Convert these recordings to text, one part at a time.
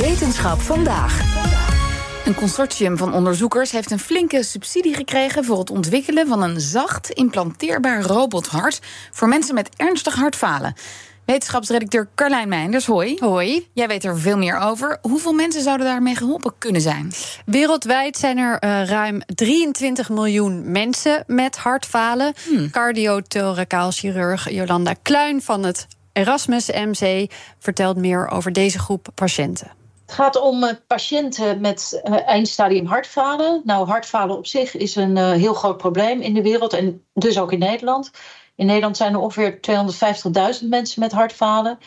Wetenschap vandaag. Een consortium van onderzoekers heeft een flinke subsidie gekregen voor het ontwikkelen van een zacht implanteerbaar robothart voor mensen met ernstig hartfalen. Wetenschapsredacteur Carlijn Meinders, hoi. Hoi. Jij weet er veel meer over. Hoeveel mensen zouden daarmee geholpen kunnen zijn? Wereldwijd zijn er uh, ruim 23 miljoen mensen met hartfalen. Hmm. Cardiotoracaal chirurg Jolanda Kluin van het Erasmus MC vertelt meer over deze groep patiënten. Het gaat om uh, patiënten met uh, eindstadium hartfalen. Nou, hartfalen op zich is een heel groot probleem in de wereld en dus ook in Nederland. In Nederland zijn er ongeveer 250.000 mensen met hartfalen.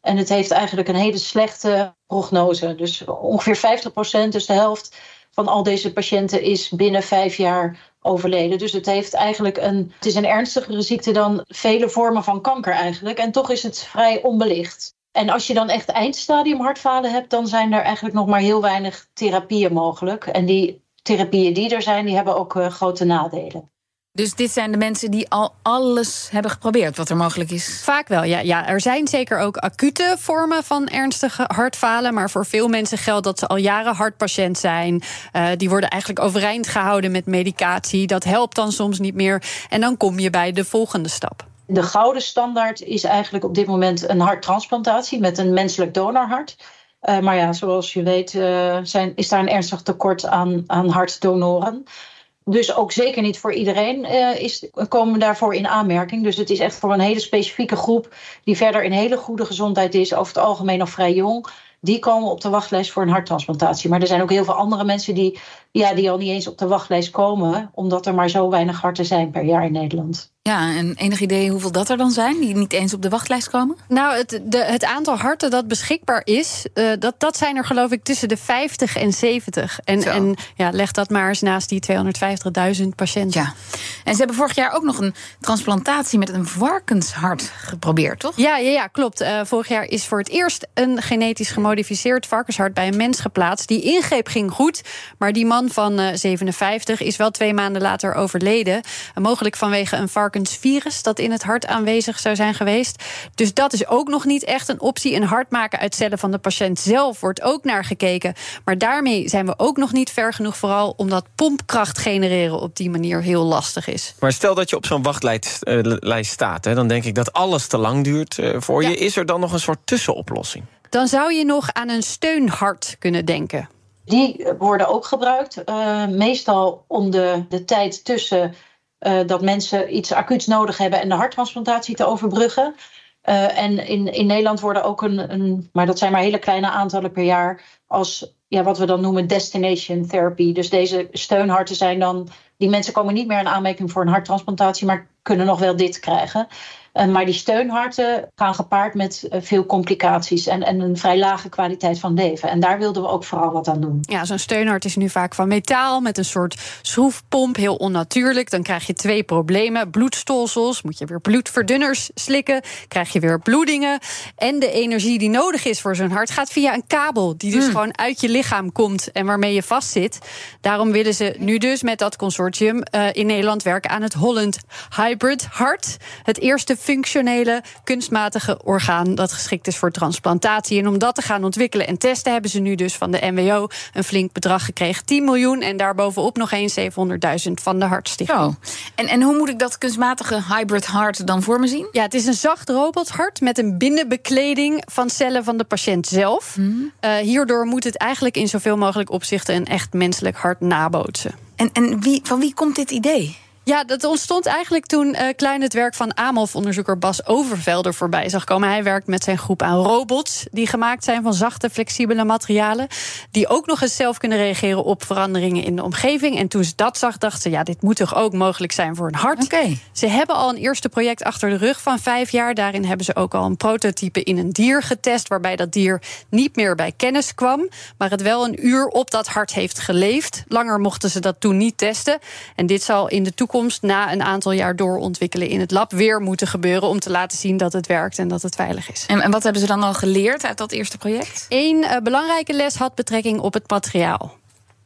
En het heeft eigenlijk een hele slechte prognose. Dus ongeveer 50% dus de helft van al deze patiënten is binnen vijf jaar overleden. Dus het heeft eigenlijk een. Het is een ernstigere ziekte dan vele vormen van kanker eigenlijk. En toch is het vrij onbelicht. En als je dan echt eindstadium hartfalen hebt, dan zijn er eigenlijk nog maar heel weinig therapieën mogelijk. En die therapieën die er zijn, die hebben ook uh, grote nadelen. Dus dit zijn de mensen die al alles hebben geprobeerd wat er mogelijk is? Vaak wel, ja. ja. Er zijn zeker ook acute vormen van ernstige hartfalen. Maar voor veel mensen geldt dat ze al jaren hartpatiënt zijn. Uh, die worden eigenlijk overeind gehouden met medicatie. Dat helpt dan soms niet meer. En dan kom je bij de volgende stap. De gouden standaard is eigenlijk op dit moment een harttransplantatie met een menselijk donorhart. Uh, maar ja, zoals je weet uh, zijn, is daar een ernstig tekort aan, aan hartdonoren dus ook zeker niet voor iedereen uh, is, komen daarvoor in aanmerking. Dus het is echt voor een hele specifieke groep die verder in hele goede gezondheid is, over het algemeen nog vrij jong. Die komen op de wachtlijst voor een harttransplantatie. Maar er zijn ook heel veel andere mensen die, ja, die al niet eens op de wachtlijst komen, omdat er maar zo weinig harten zijn per jaar in Nederland. Ja, en enig idee hoeveel dat er dan zijn die niet eens op de wachtlijst komen? Nou, het, de, het aantal harten dat beschikbaar is, uh, dat, dat zijn er geloof ik tussen de 50 en 70. En, en ja, leg dat maar eens naast die 250.000 patiënten. Ja. En ze hebben vorig jaar ook nog een transplantatie met een varkenshart geprobeerd, toch? Ja, ja, ja klopt. Uh, vorig jaar is voor het eerst een genetisch gemodificeerd varkenshart bij een mens geplaatst. Die ingreep ging goed, maar die man van uh, 57 is wel twee maanden later overleden. mogelijk vanwege een varken virus dat in het hart aanwezig zou zijn geweest. Dus dat is ook nog niet echt een optie. Een hart maken uit cellen van de patiënt zelf wordt ook naar gekeken. Maar daarmee zijn we ook nog niet ver genoeg, vooral omdat pompkracht genereren op die manier heel lastig is. Maar stel dat je op zo'n wachtlijst uh, staat, hè, dan denk ik dat alles te lang duurt uh, voor ja. je. Is er dan nog een soort tussenoplossing? Dan zou je nog aan een steunhart kunnen denken. Die worden ook gebruikt, uh, meestal om de, de tijd tussen uh, dat mensen iets acuuts nodig hebben en de harttransplantatie te overbruggen. Uh, en in, in Nederland worden ook een, een, maar dat zijn maar hele kleine aantallen per jaar, als ja, wat we dan noemen destination therapy. Dus deze steunharten zijn dan, die mensen komen niet meer in aanmerking voor een harttransplantatie, maar kunnen nog wel dit krijgen. Uh, maar die steunharten gaan gepaard met uh, veel complicaties en, en een vrij lage kwaliteit van leven. En daar wilden we ook vooral wat aan doen. Ja, zo'n steunhart is nu vaak van metaal met een soort schroefpomp, heel onnatuurlijk. Dan krijg je twee problemen: bloedstolsels, moet je weer bloedverdunners slikken, krijg je weer bloedingen. En de energie die nodig is voor zo'n hart gaat via een kabel, die dus hmm. gewoon uit je lichaam komt en waarmee je vastzit. Daarom willen ze nu dus met dat consortium uh, in Nederland werken aan het Holland Hybrid Hart. Het eerste functionele, kunstmatige orgaan dat geschikt is voor transplantatie. En om dat te gaan ontwikkelen en testen, hebben ze nu dus van de NWO een flink bedrag gekregen: 10 miljoen. En daarbovenop nog eens 700.000 van de Hartstichting. Oh. En, en hoe moet ik dat kunstmatige hybrid hart dan voor me zien? Ja, het is een zacht robothart met een binnenbekleding van cellen van de patiënt zelf. Mm. Uh, hierdoor moet het eigenlijk in zoveel mogelijk opzichten een echt menselijk hart nabootsen. En, en wie, van wie komt dit idee? Ja, dat ontstond eigenlijk toen uh, Klein het werk van AMOF-onderzoeker Bas Overvelder voorbij zag komen. Hij werkt met zijn groep aan robots die gemaakt zijn van zachte, flexibele materialen. Die ook nog eens zelf kunnen reageren op veranderingen in de omgeving. En toen ze dat zag, dachten ze: ja, dit moet toch ook mogelijk zijn voor een hart. Okay. Ze hebben al een eerste project achter de rug van vijf jaar. Daarin hebben ze ook al een prototype in een dier getest, waarbij dat dier niet meer bij kennis kwam, maar het wel een uur op dat hart heeft geleefd. Langer mochten ze dat toen niet testen. En dit zal in de toekomst na een aantal jaar doorontwikkelen in het lab weer moeten gebeuren om te laten zien dat het werkt en dat het veilig is. En, en wat hebben ze dan al geleerd uit dat eerste project? Eén uh, belangrijke les had betrekking op het materiaal.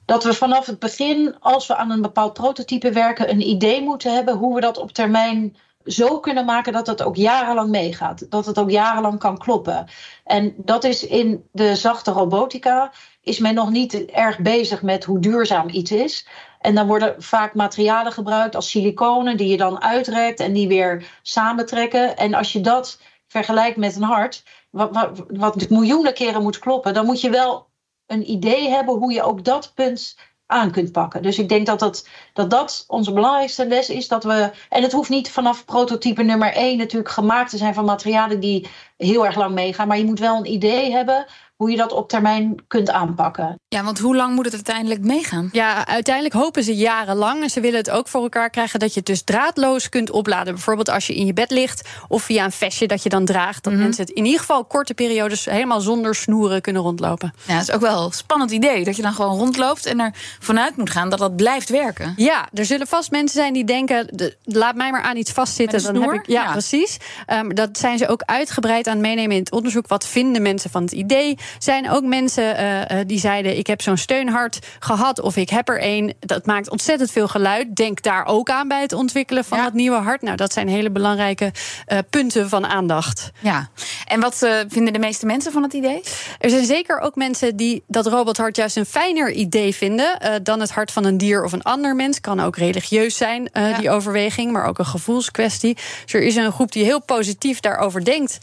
Dat we vanaf het begin, als we aan een bepaald prototype werken, een idee moeten hebben hoe we dat op termijn zo kunnen maken dat het ook jarenlang meegaat. Dat het ook jarenlang kan kloppen. En dat is in de zachte robotica is men nog niet erg bezig met hoe duurzaam iets is. En dan worden vaak materialen gebruikt als siliconen die je dan uitrekt en die weer samentrekken. En als je dat vergelijkt met een hart, wat, wat, wat miljoenen keren moet kloppen, dan moet je wel een idee hebben hoe je ook dat punt aan kunt pakken. Dus ik denk dat dat, dat dat onze belangrijkste les is. Dat we, en het hoeft niet vanaf prototype nummer 1 natuurlijk gemaakt te zijn van materialen die heel erg lang meegaan. Maar je moet wel een idee hebben hoe je dat op termijn kunt aanpakken. Ja, want hoe lang moet het uiteindelijk meegaan? Ja, uiteindelijk hopen ze jarenlang. En ze willen het ook voor elkaar krijgen dat je het dus draadloos kunt opladen. Bijvoorbeeld als je in je bed ligt of via een vestje dat je dan draagt. Dat mhm. mensen het in ieder geval korte periodes helemaal zonder snoeren kunnen rondlopen. Ja, dat is ook wel een spannend idee. Dat je dan gewoon rondloopt en er vanuit moet gaan dat dat blijft werken. Ja, er zullen vast mensen zijn die denken: de, laat mij maar aan iets vastzitten. Dan heb ik, ja, precies. Um, dat zijn ze ook uitgebreid aan het meenemen in het onderzoek. Wat vinden mensen van het idee? zijn ook mensen uh, die zeiden: Ik heb zo'n steunhart gehad of ik heb er een. Dat maakt ontzettend veel geluid. Denk daar ook aan bij het ontwikkelen van dat nieuwe hart. Nou, dat zijn hele belangrijke uh, punten van aandacht. Ja, en wat uh, vinden de meeste mensen van het idee? Er zijn zeker ook mensen die dat robothart juist een fijner idee vinden dan het hart van een dier of een ander mens. Kan ook religieus zijn, ja. die overweging, maar ook een gevoelskwestie. Dus er is een groep die heel positief daarover denkt.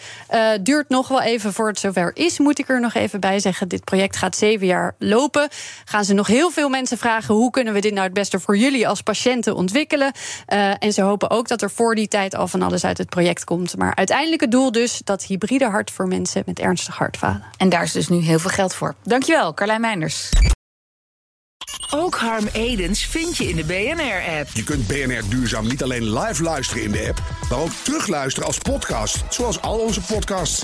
duurt nog wel even voor het zover is, moet ik er nog even bij zeggen. Dit project gaat zeven jaar lopen. Gaan ze nog heel veel mensen vragen: hoe kunnen we dit nou het beste voor jullie als patiënten ontwikkelen? Uh, en ze hopen ook dat er voor die tijd al van alles uit het project komt. Maar uiteindelijk het doel dus dat hybride hart voor mensen met ernstig hartfalen. En daar is dus nu heel veel geld voor. Dankjewel, Carlijn Meinders. Ook Harm Edens vind je in de BNR-app. Je kunt BNR Duurzaam niet alleen live luisteren in de app, maar ook terugluisteren als podcast, zoals al onze podcasts.